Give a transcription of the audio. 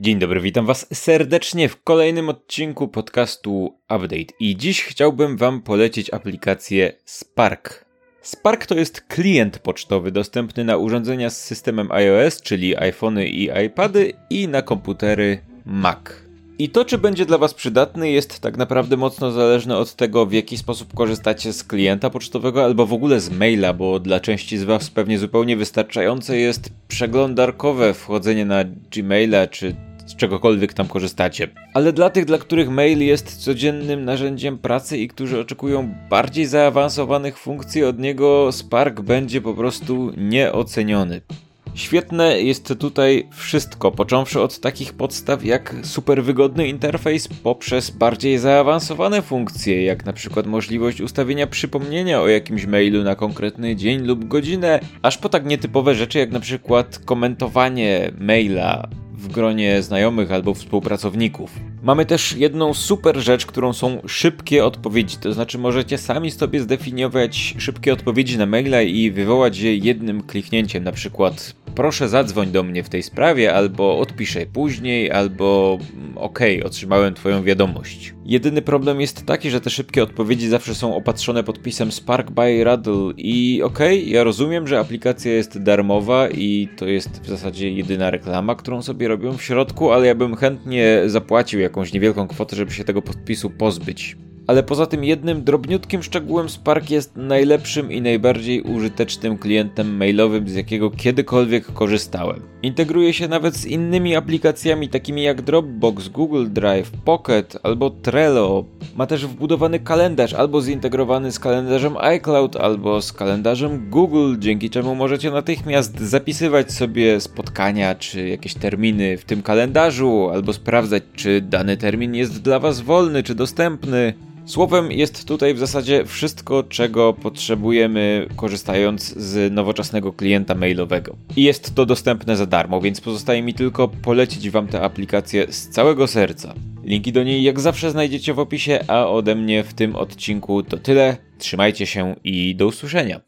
Dzień dobry, witam Was serdecznie w kolejnym odcinku podcastu Update. I dziś chciałbym Wam polecić aplikację Spark. Spark to jest klient pocztowy dostępny na urządzenia z systemem iOS, czyli iPhony i iPady, i na komputery Mac. I to, czy będzie dla Was przydatny, jest tak naprawdę mocno zależne od tego, w jaki sposób korzystacie z klienta pocztowego albo w ogóle z maila, bo dla części z Was pewnie zupełnie wystarczające jest przeglądarkowe wchodzenie na Gmaila czy czegokolwiek tam korzystacie. Ale dla tych, dla których mail jest codziennym narzędziem pracy i którzy oczekują bardziej zaawansowanych funkcji od niego, Spark będzie po prostu nieoceniony. Świetne jest tutaj wszystko, począwszy od takich podstaw jak super wygodny interfejs poprzez bardziej zaawansowane funkcje, jak na przykład możliwość ustawienia przypomnienia o jakimś mailu na konkretny dzień lub godzinę, aż po tak nietypowe rzeczy jak na przykład komentowanie maila, w gronie znajomych albo współpracowników. Mamy też jedną super rzecz, którą są szybkie odpowiedzi, to znaczy możecie sami sobie zdefiniować szybkie odpowiedzi na maila i wywołać je jednym kliknięciem, na przykład proszę zadzwoń do mnie w tej sprawie, albo odpiszę później, albo mm, okej, okay, otrzymałem twoją wiadomość. Jedyny problem jest taki, że te szybkie odpowiedzi zawsze są opatrzone podpisem Spark by Raddle i okej, okay, ja rozumiem, że aplikacja jest darmowa i to jest w zasadzie jedyna reklama, którą sobie robią w środku, ale ja bym chętnie zapłacił jakąś niewielką kwotę, żeby się tego podpisu pozbyć ale poza tym jednym drobniutkim szczegółem Spark jest najlepszym i najbardziej użytecznym klientem mailowym, z jakiego kiedykolwiek korzystałem. Integruje się nawet z innymi aplikacjami takimi jak Dropbox, Google Drive, Pocket albo Trello. Ma też wbudowany kalendarz albo zintegrowany z kalendarzem iCloud albo z kalendarzem Google, dzięki czemu możecie natychmiast zapisywać sobie spotkania czy jakieś terminy w tym kalendarzu albo sprawdzać czy dany termin jest dla Was wolny czy dostępny. Słowem jest tutaj w zasadzie wszystko, czego potrzebujemy korzystając z nowoczesnego klienta mailowego. I jest to dostępne za darmo, więc pozostaje mi tylko polecić Wam tę aplikację z całego serca. Linki do niej jak zawsze znajdziecie w opisie, a ode mnie w tym odcinku to tyle. Trzymajcie się i do usłyszenia.